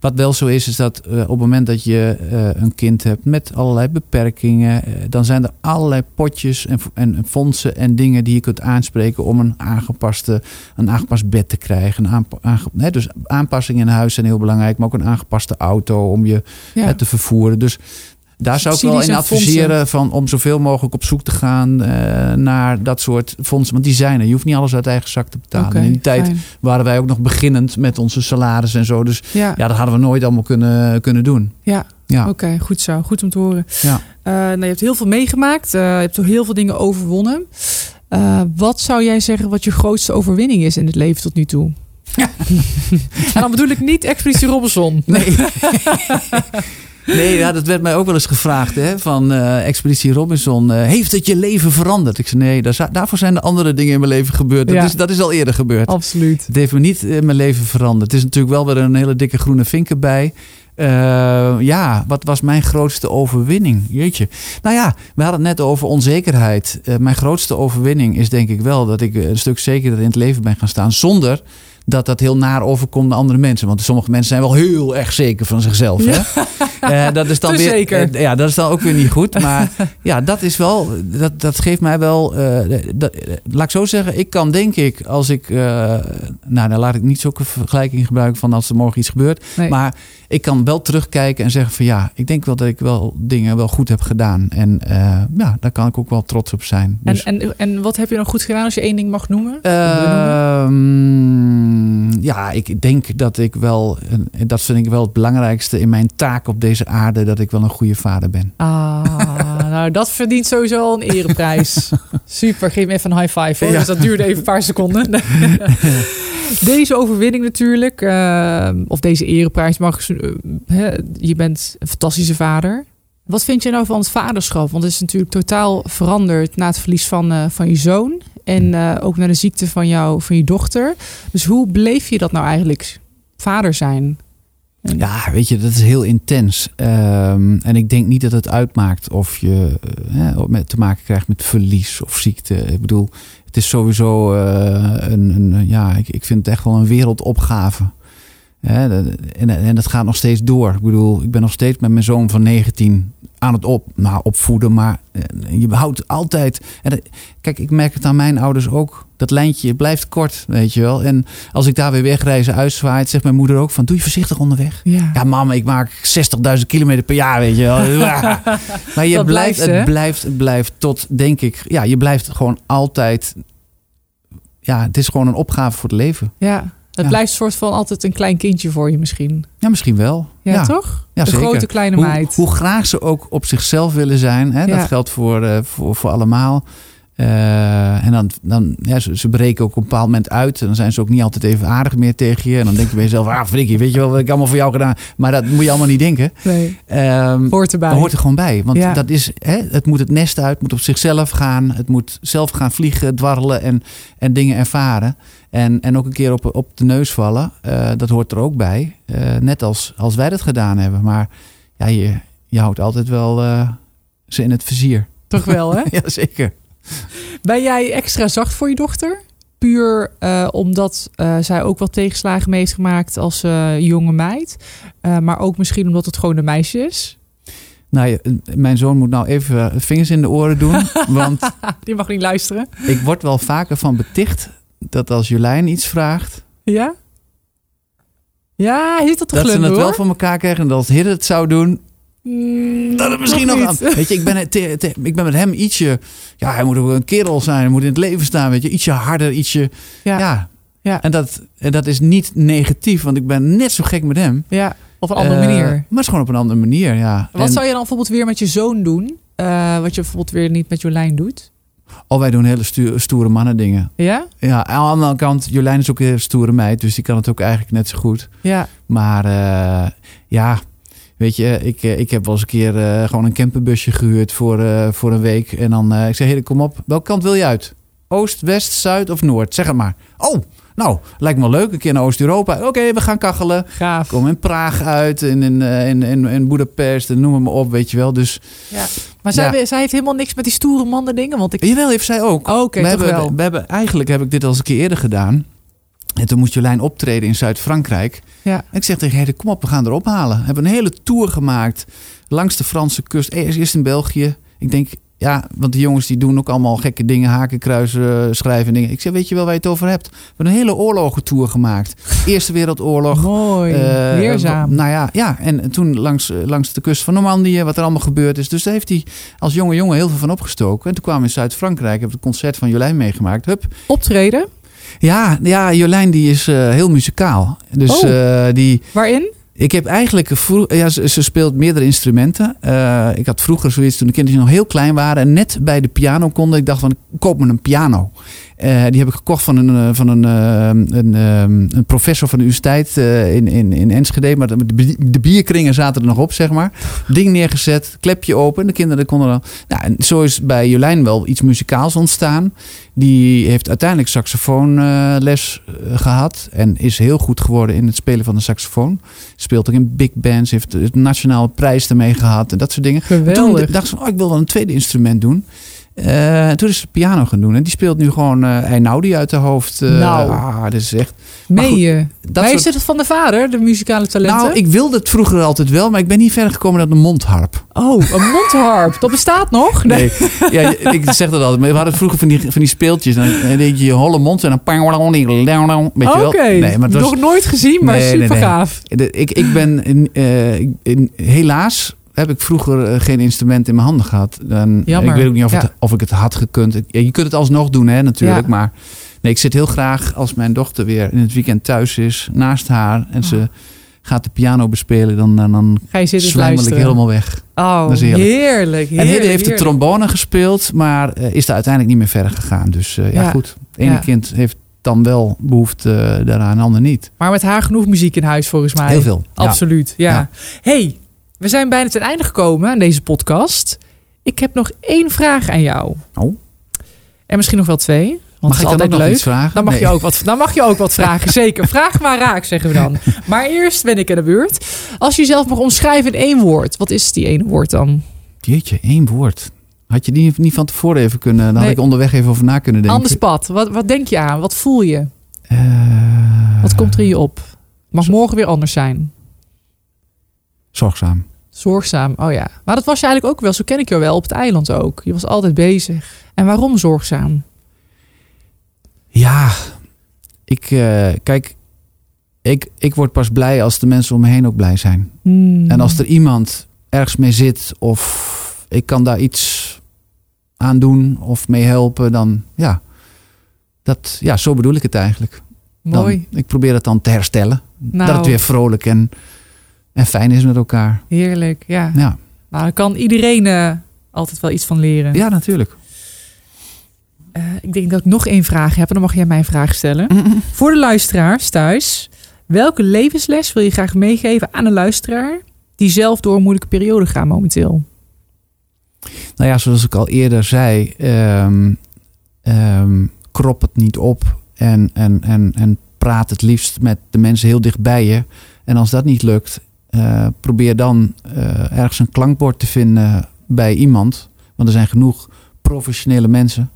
wat wel zo is, is dat eh, op het moment dat je eh, een kind hebt met allerlei beperkingen, eh, dan zijn er allerlei potjes en, en fondsen en dingen die je kunt aanspreken om een aangepaste, een aangepast bed te krijgen. Een aanpa- aange- dus aanpassingen in huis zijn heel belangrijk, maar ook een aangepaste auto om je ja. te vervoeren. Dus daar zou ik wel in fondsen. adviseren van om zoveel mogelijk op zoek te gaan eh, naar dat soort fondsen. Want die zijn er. Je hoeft niet alles uit eigen zak te betalen. In die tijd fijn. waren wij ook nog beginnend met onze salaris en zo. Dus Ja, ja, dat hadden we nooit allemaal kunnen, kunnen doen. ja. Ja. oké, goed zo. Goed om te horen. Ja. Eh, nou, je hebt heel veel meegemaakt. Eh, je hebt ook heel veel dingen overwonnen. Wat zou jij zeggen wat je grootste overwinning is in het leven tot nu toe? en dan bedoel ik niet Expeditie Robinson. Nee. Nee, ja, dat werd mij ook wel eens gevraagd hè, van eh, Expeditie Robinson. eh, heeft het je leven veranderd? Ik zei nee, daar, daarvoor zijn er andere dingen in mijn leven gebeurd. Dat, Ja. is, dat is al eerder gebeurd. Absoluut. Het heeft me niet in mijn leven veranderd. Het is natuurlijk wel weer een hele dikke groene vink erbij. Eh, ja, wat was mijn grootste overwinning? Jeetje. Nou ja, we hadden het net over onzekerheid. Eh, mijn grootste overwinning is denk ik wel dat ik een stuk zekerder in het leven ben gaan staan. Zonder dat dat heel naar overkomt naar andere mensen. Want sommige mensen zijn wel heel erg zeker van zichzelf. Hè? Eh, dat is dan weer, zeker. eh, ja, dat is dan ook weer niet goed. Maar ja, dat is wel, dat, dat geeft mij wel, eh, dat, laat ik zo zeggen, ik kan denk ik, als ik, nou dan laat ik niet zulke vergelijking gebruiken van als er morgen iets gebeurt. Nee. Maar ik kan wel terugkijken en zeggen van ja, ik denk wel dat ik wel dingen wel goed heb gedaan. En ja, daar kan ik ook wel trots op zijn. En, Dus, en, en wat heb je dan goed gedaan als je één ding mag noemen? Ehm, ja, ik denk dat ik wel, dat vind ik wel het belangrijkste in mijn taak op deze aarde, dat ik wel een goede vader ben. Ah, nou dat verdient sowieso al een ereprijs. Super, geef me even een high five hoor. Ja. Dus dat duurde even een paar seconden. Deze overwinning natuurlijk, uh, of deze ereprijs mag. Uh, je bent een fantastische vader. Wat vind je nou van het vaderschap? Want het is natuurlijk totaal veranderd na het verlies van, uh, van je zoon. En ook na de ziekte van, jou, van je dochter. Dus hoe beleef je dat nou eigenlijk? Vader zijn? Ja, weet je, dat is heel intens. Um, en ik denk niet dat het uitmaakt of je met te maken krijgt met verlies of ziekte. Ik bedoel, het is sowieso uh, een, een, ja, ik, ik vind het echt wel een wereldopgave. En, dat gaat nog steeds door. Ik bedoel, ik ben nog steeds met mijn zoon van 19 aan het op, nou, opvoeden. Maar eh, je houdt altijd. En, kijk, ik merk het aan mijn ouders ook. Dat lijntje blijft kort, weet je wel. En als ik daar weer wegreizen uitzwaait, zegt mijn moeder ook van... doe je voorzichtig onderweg. Ja, ja mama, ik maak 60.000 kilometer per jaar, weet je wel. maar je blijft, het blijft, het blijft tot, denk ik... Ja, je blijft gewoon altijd... Ja, het is gewoon een opgave voor het leven. Ja, het blijft een soort van altijd een klein kindje voor je misschien. Ja, misschien wel. Ja, toch? Ja, de grote kleine meid. Hoe, graag ze ook op zichzelf willen zijn. Hè? Dat geldt voor, uh, voor, voor allemaal. Uh, en dan, dan ja, ze, ze, breken ook op een bepaald moment uit. En dan zijn ze ook niet altijd even aardig meer tegen je. En dan denk je bij jezelf, ah Frikkie, weet je wel wat ik allemaal voor jou gedaan Maar dat moet je allemaal niet denken. Nee, um, hoort erbij. hoort er gewoon bij. Want ja. dat is, hè, het moet het nest uit, het moet op zichzelf gaan. Het moet zelf gaan vliegen, dwarrelen en, en dingen ervaren. En, en ook een keer op, op de neus vallen. Uh, dat hoort er ook bij. Uh, net als, als wij dat gedaan hebben. Maar ja, je, je houdt altijd wel ze in het vizier. Toch wel, hè? ja, zeker. Ben jij extra zacht voor je dochter? Puur uh, omdat uh, zij ook wat tegenslagen heeft gemaakt als uh, jonge meid. maar ook misschien omdat het gewoon een meisje is. Nou, mijn zoon moet nou even vingers in de oren doen. want Die mag niet luisteren. Ik word wel vaker van beticht dat als Jolijn iets vraagt. Ja? Ja, heeft dat Dat ze het wel voor elkaar krijgen. En dat als Hidde het zou doen, dat het misschien nog aan. Weet je, ik ben, te, te, ik ben met hem ietsje. Ja, hij moet ook een kerel zijn. Hij moet in het leven staan. Weet je, ietsje harder, ietsje. Ja. ja. ja. En, dat, en dat is niet negatief, want ik ben net zo gek met hem. Ja, op een andere uh, manier. Maar het is gewoon op een andere manier, ja. Wat zou je dan bijvoorbeeld weer met je zoon doen? Uh, wat je bijvoorbeeld weer niet met Jolijn doet? Oh, wij doen hele stu stoere mannen dingen. Ja? Ja, aan de andere kant, Jolijn is ook een stoere meid, dus die kan het ook eigenlijk net zo goed. Ja. Maar uh, ja, Weet je, ik, eh, ik heb wel eens een keer uh, gewoon een camperbusje gehuurd voor, uh, voor een week. En dan, uh, ik zeg, hey, kom op, welke kant wil je uit? Oost, West, Zuid of Noord? Zeg het maar. Oh, nou, lijkt me leuk. Een keer naar Oost-Europa. Oké, we gaan kachelen. Gaaf. Kom in Praag uit, in, in, in, in, in Budapest, en noem maar op, weet je wel. Dus, ja. Maar zij, ja. zij heeft helemaal niks met die stoere mannen dingen. Want ik... Jawel, heeft zij ook. Oh, Oké, okay, we, hebben, we hebben, eigenlijk heb ik dit al eens een keer eerder gedaan. En toen moest Jolijn optreden in Zuid-Frankrijk. Ja. En ik zeg tegen haar, kom op, we gaan erop halen. We hebben een hele tour gemaakt langs de Franse kust. Eerst in België. Ik denk, ja, want die jongens die doen ook allemaal gekke dingen. Haken, kruisen, schrijven dingen. Ik zeg, weet je wel waar je het over hebt? We hebben een hele oorlogentour gemaakt. Eerste Wereldoorlog. Mooi, uh, leerzaam. Nou ja, ja, en toen langs, langs de kust van Normandië, wat er allemaal gebeurd is. Dus daar heeft hij als jonge jongen heel veel van opgestoken. En toen kwamen we in Zuid-Frankrijk, hebben we het concert van Jolijn meegemaakt. Hup. Optreden? Ja, ja Jolijn die is uh, heel muzikaal. Dus, oh. uh, die, Waarin? Ik heb eigenlijk vroeg, ja, ze, ze, speelt meerdere instrumenten. Uh, ik had vroeger zoiets toen de kinderen nog heel klein waren en net bij de piano konden. Ik dacht van, koop me een piano. Uh, die heb ik gekocht van een, van een, uh, een, een, professor van de universiteit in, in, in Enschede. Maar de, de, bierkringen zaten er nog op, zeg maar. Ding neergezet, klepje open. De kinderen konden dan. Nou, en zo is bij Jolijn wel iets muzikaals ontstaan. Die heeft uiteindelijk saxofoonles gehad. En is heel goed geworden in het spelen van de saxofoon. Speelt ook in big bands. Heeft de nationale prijs ermee gehad. En dat soort dingen. Geweldig. Toen dacht ze, oh, ik wil wel een tweede instrument doen. Uh, toen is ze piano gaan doen. En die speelt nu gewoon uh, Einaudi uit de hoofd. Uh, nou. Ah, dat is echt... Meen je? Maar soort... is het van de vader, de muzikale talenten? Nou, ik wilde het vroeger altijd wel. Maar ik ben niet verder gekomen dan een mondharp. Oh, een mondharp. dat bestaat nog? Nee. ja, ik zeg dat altijd. Maar we hadden vroeger van die, van die speeltjes. Dan deed je je holle mond en dan... Oké, okay. nee, maar was... nog nooit gezien, maar nee, super nee, nee. gaaf. Ik, ik ben in, in, helaas heb ik vroeger eh, geen instrument in mijn handen gehad. Dan, Jammer. Ik weet ook niet of, het, of ik het had gekund. Je kunt het alsnog doen, hè, natuurlijk. Ja. Maar nee, ik zit heel graag als mijn dochter weer in het weekend thuis is, naast haar. En ze gaat de piano bespelen, dan, dan, dan Ga je zitten ik helemaal weg. Oh, dat is heerlijk. heerlijk, En Hidde heeft de trombone gespeeld, maar uh, is daar uiteindelijk niet meer verder gegaan. Dus uh, ja. ja, goed. Het ene kind heeft dan wel behoefte uh, daaraan, ander niet. Maar met haar genoeg muziek in huis volgens mij. Heel veel. Absoluut, ja. ja. hey, we zijn bijna ten einde gekomen aan deze podcast. Ik heb nog één vraag aan jou. Oh. En misschien nog wel twee. Want mag ik dan ook leuk. nog iets vragen? Dan mag, je ook wat, dan mag je ook wat vragen, zeker. Vraag maar raak, zeggen we dan. Maar eerst ben ik in de beurt. Als je jezelf mag omschrijven in één woord, wat is die één woord dan? Jeetje, één woord. Had je die niet van tevoren even kunnen... Dan had ik onderweg even over na kunnen denken. Anders pad. Wat, wat denk je aan? Wat voel je? Uh, wat komt er in je op? Mag morgen weer anders zijn? Zorgzaam. Zorgzaam, oh ja. Maar dat was je eigenlijk ook wel. Zo ken ik jou wel op het eiland ook. Je was altijd bezig. En waarom zorgzaam? Ja, ik, uh, kijk, ik, ik word pas blij als de mensen om me heen ook blij zijn. Hmm. En als er iemand ergens mee zit of ik kan daar iets aan doen of mee helpen, dan ja, dat, ja, zo bedoel ik het eigenlijk. Mooi. ik probeer het dan te herstellen. Nou, dat het weer vrolijk en, en fijn is met elkaar. Heerlijk, ja. ja. Nou, daar kan iedereen uh, altijd wel iets van leren. Ja, natuurlijk. Uh, ik denk dat ik nog één vraag heb en dan mag jij mij een vraag stellen. Mm -mm. Voor de luisteraars thuis, welke levensles wil je graag meegeven aan een luisteraar die zelf door een moeilijke periode gaat momenteel? Nou ja, zoals ik al eerder zei, um, um, krop het niet op en, en, en, en praat het liefst met de mensen heel dicht bij je. En als dat niet lukt, uh, probeer dan uh, ergens een klankbord te vinden bij iemand. Want er zijn genoeg professionele mensen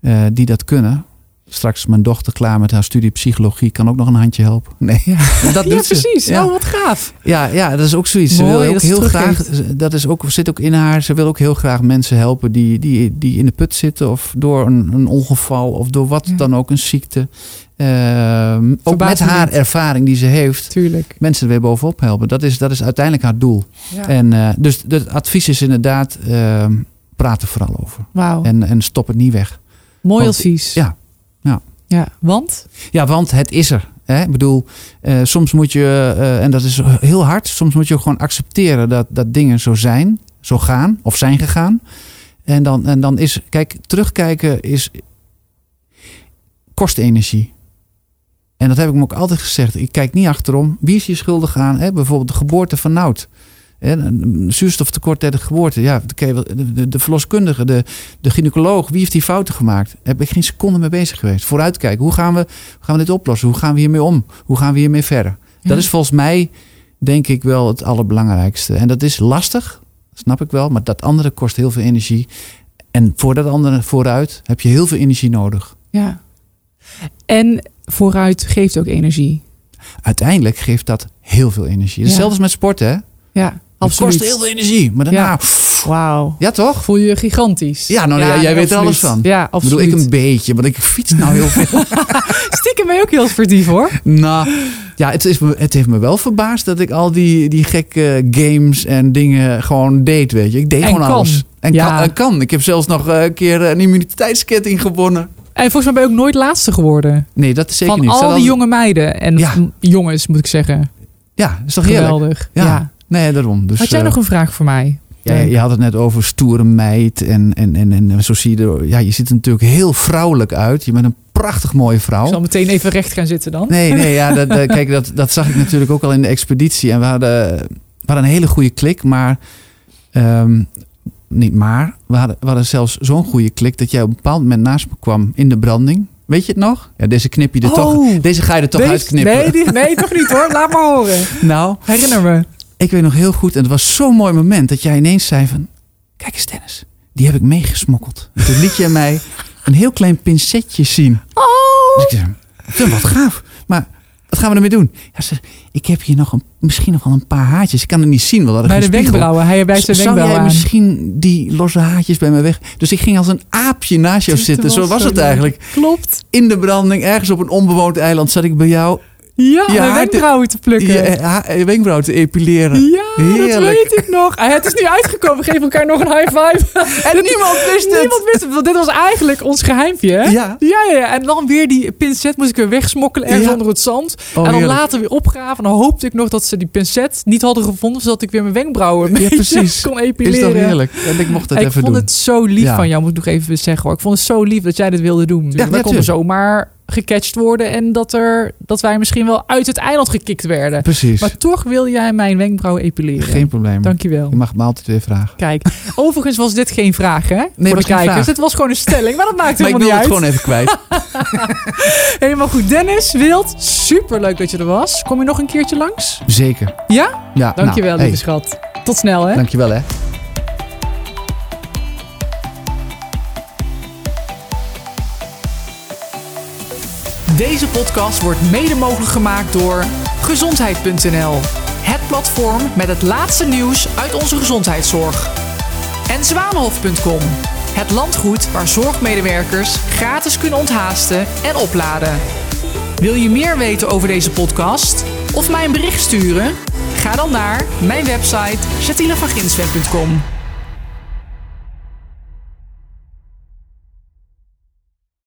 uh, die dat kunnen. Straks mijn dochter klaar met haar studie psychologie kan ook nog een handje helpen. Nee, ja. dat doet ja, precies. Ja. Oh, wat gaaf. Ja, ja, dat is ook zoiets. Mooi, ze wil ook dat heel graag. Dat is ook, zit ook in haar. Ze wil ook heel graag mensen helpen die, die, die in de put zitten. Of door een, een ongeval of door wat ja. dan ook, een ziekte. Uh, ook met haar ervaring die ze heeft. Tuurlijk. Mensen er weer bovenop helpen. Dat is, dat is uiteindelijk haar doel. Ja. En uh, dus het advies is inderdaad. Uh, praat er vooral over. Wow. En, en stop het niet weg. Mooi Want, advies. Ja. Ja. Ja, want? Ja, want het is er. Hè? Ik bedoel, uh, soms moet je, uh, en dat is heel hard, soms moet je gewoon accepteren dat, dat dingen zo zijn, zo gaan of zijn gegaan. En dan, en dan is, kijk, terugkijken is, kost energie. En dat heb ik me ook altijd gezegd. Ik kijk niet achterom. Wie is hier schuldig aan? Hè? Bijvoorbeeld de geboorte van Nout. Een zuurstoftekort tijdens de geboorte. Ja, de, de, verloskundige, de, de gynaecoloog. Wie heeft die fouten gemaakt? Daar heb ik geen seconde mee bezig geweest. Vooruitkijken. Hoe gaan we, hoe gaan we dit oplossen? Hoe gaan we hiermee om? Hoe gaan we hiermee verder? Ja. Dat is volgens mij, denk ik, wel het allerbelangrijkste. En dat is lastig, snap ik wel. Maar dat andere kost heel veel energie. En voor dat andere vooruit heb je heel veel energie nodig. Ja. En vooruit geeft ook energie. Uiteindelijk geeft dat heel veel energie. Ja. Zelfs met sporten, hè? Ja. Het kost heel veel energie, maar daarna... Ja. Wauw. Ja, toch? Voel je gigantisch. Ja, nou, ja, jij weet er alles van. Ja, absoluut. Ik bedoel, ik een beetje, want ik fiets nou heel veel. Stiekem ben je ook heel sportief, hoor. Nou, ja, het, is, het heeft me wel verbaasd dat ik al die, die gekke games en dingen gewoon deed, weet je. Ik deed en gewoon kan. alles. En Ja. kan, kan. Ik heb zelfs nog een keer een immuniteitsketting gewonnen. En volgens mij ben je ook nooit laatste geworden. Nee, dat is zeker Van niet. al Staat die al- jonge meiden. En Ja. jongens, moet ik zeggen. Ja, is toch heerlijk? Geweldig. Ja. Ja. Nee, daarom. Dus, Had jij eh, nog een vraag voor mij? Ja, je had het net over stoere meid. En, en, en, en zo zie je er. Ja, je ziet er natuurlijk heel vrouwelijk uit. Je bent een prachtig mooie Ik vrouw. zal meteen even recht gaan zitten dan. Nee, nee, ja, dat, dat- kijk, dat, dat zag ik natuurlijk ook al in de expeditie. En we hadden, we hadden een hele goede klik, maar. ehm, niet maar. We hadden, we hadden zelfs zo'n goede klik dat jij op een bepaald moment naast me kwam in de branding. Weet je het nog? Ja, deze knip je er Oh. toch. Deze ga je er toch Deze- uitknippen. Nee, die- nee, toch niet hoor. Laat maar horen. Nou, Herinner me. Ik weet nog heel goed. En het was zo'n mooi moment dat jij ineens zei van... Kijk eens Dennis, die heb ik meegesmokkeld. En toen liet jij mij een heel klein pincetje zien. Dus Oh. ik zei, "Tim, wat gaaf. Maar wat gaan we ermee doen? Ja, ze, ik heb hier nog een, misschien nog wel een paar haartjes. Ik kan het niet zien, want Bij de wenkbrauwen. Hij wijst zijn Zou wenkbrauwen jij aan. misschien die losse haartjes bij me weg? Dus ik ging als een aapje naast jou zitten. Zo was het eigenlijk. Klopt. In de branding, ergens op een onbewoond eiland, zat ik bij jou Ja, Ja, mijn wenkbrauwen te plukken. je eh, ha- je wenkbrauw te epileren. Ja, dat Heerlijk. weet ik nog. Het is nu uitgekomen. We geven elkaar nog een high five. En niemand wist het. Niemand wist het, want dit was eigenlijk ons geheimpje. Hè? Ja. Ja, ja. En dan weer die pincet moest ik weer wegsmokkelen ergens Ja. onder het zand. Oh, en dan heerlijk. later weer opgraven. En dan hoopte ik nog dat ze die pincet niet hadden gevonden, zodat ik weer mijn wenkbrauwen Ja, precies. kon Is epileren. toch heerlijk? En ik mocht het ik even vond doen. het zo lief van jou, moet ik nog even zeggen hoor. Ik vond het zo lief dat jij dit wilde doen. Ja, wij konden zomaar gecatcht worden en dat, er, dat wij misschien wel uit het eiland gekikt werden. Precies. Maar toch wil jij mijn wenkbrauwen epileren. Geen probleem. Dankjewel. Je mag me altijd weer vragen. Kijk, overigens was dit geen vraag, hè? Nee, voor de kijkers. vraag. Dit was gewoon een stelling, maar dat maakt Maar ik helemaal wil niet het uit. gewoon even kwijt. Helemaal goed. Dennis, Wild, super leuk dat je er was. Kom je nog een keertje langs? Zeker. Ja? Ja, Dankjewel, nou, lieve hey, schat. Tot snel, hè? Dankjewel hè. Deze podcast wordt mede mogelijk gemaakt door gezondheid.nl. Het platform met het laatste nieuws uit onze gezondheidszorg. En zwanenhof.com. Het landgoed waar zorgmedewerkers gratis kunnen onthaasten en opladen. Wil je meer weten over deze podcast of mij een bericht sturen? Ga dan naar mijn website jatinevanginsweg.com.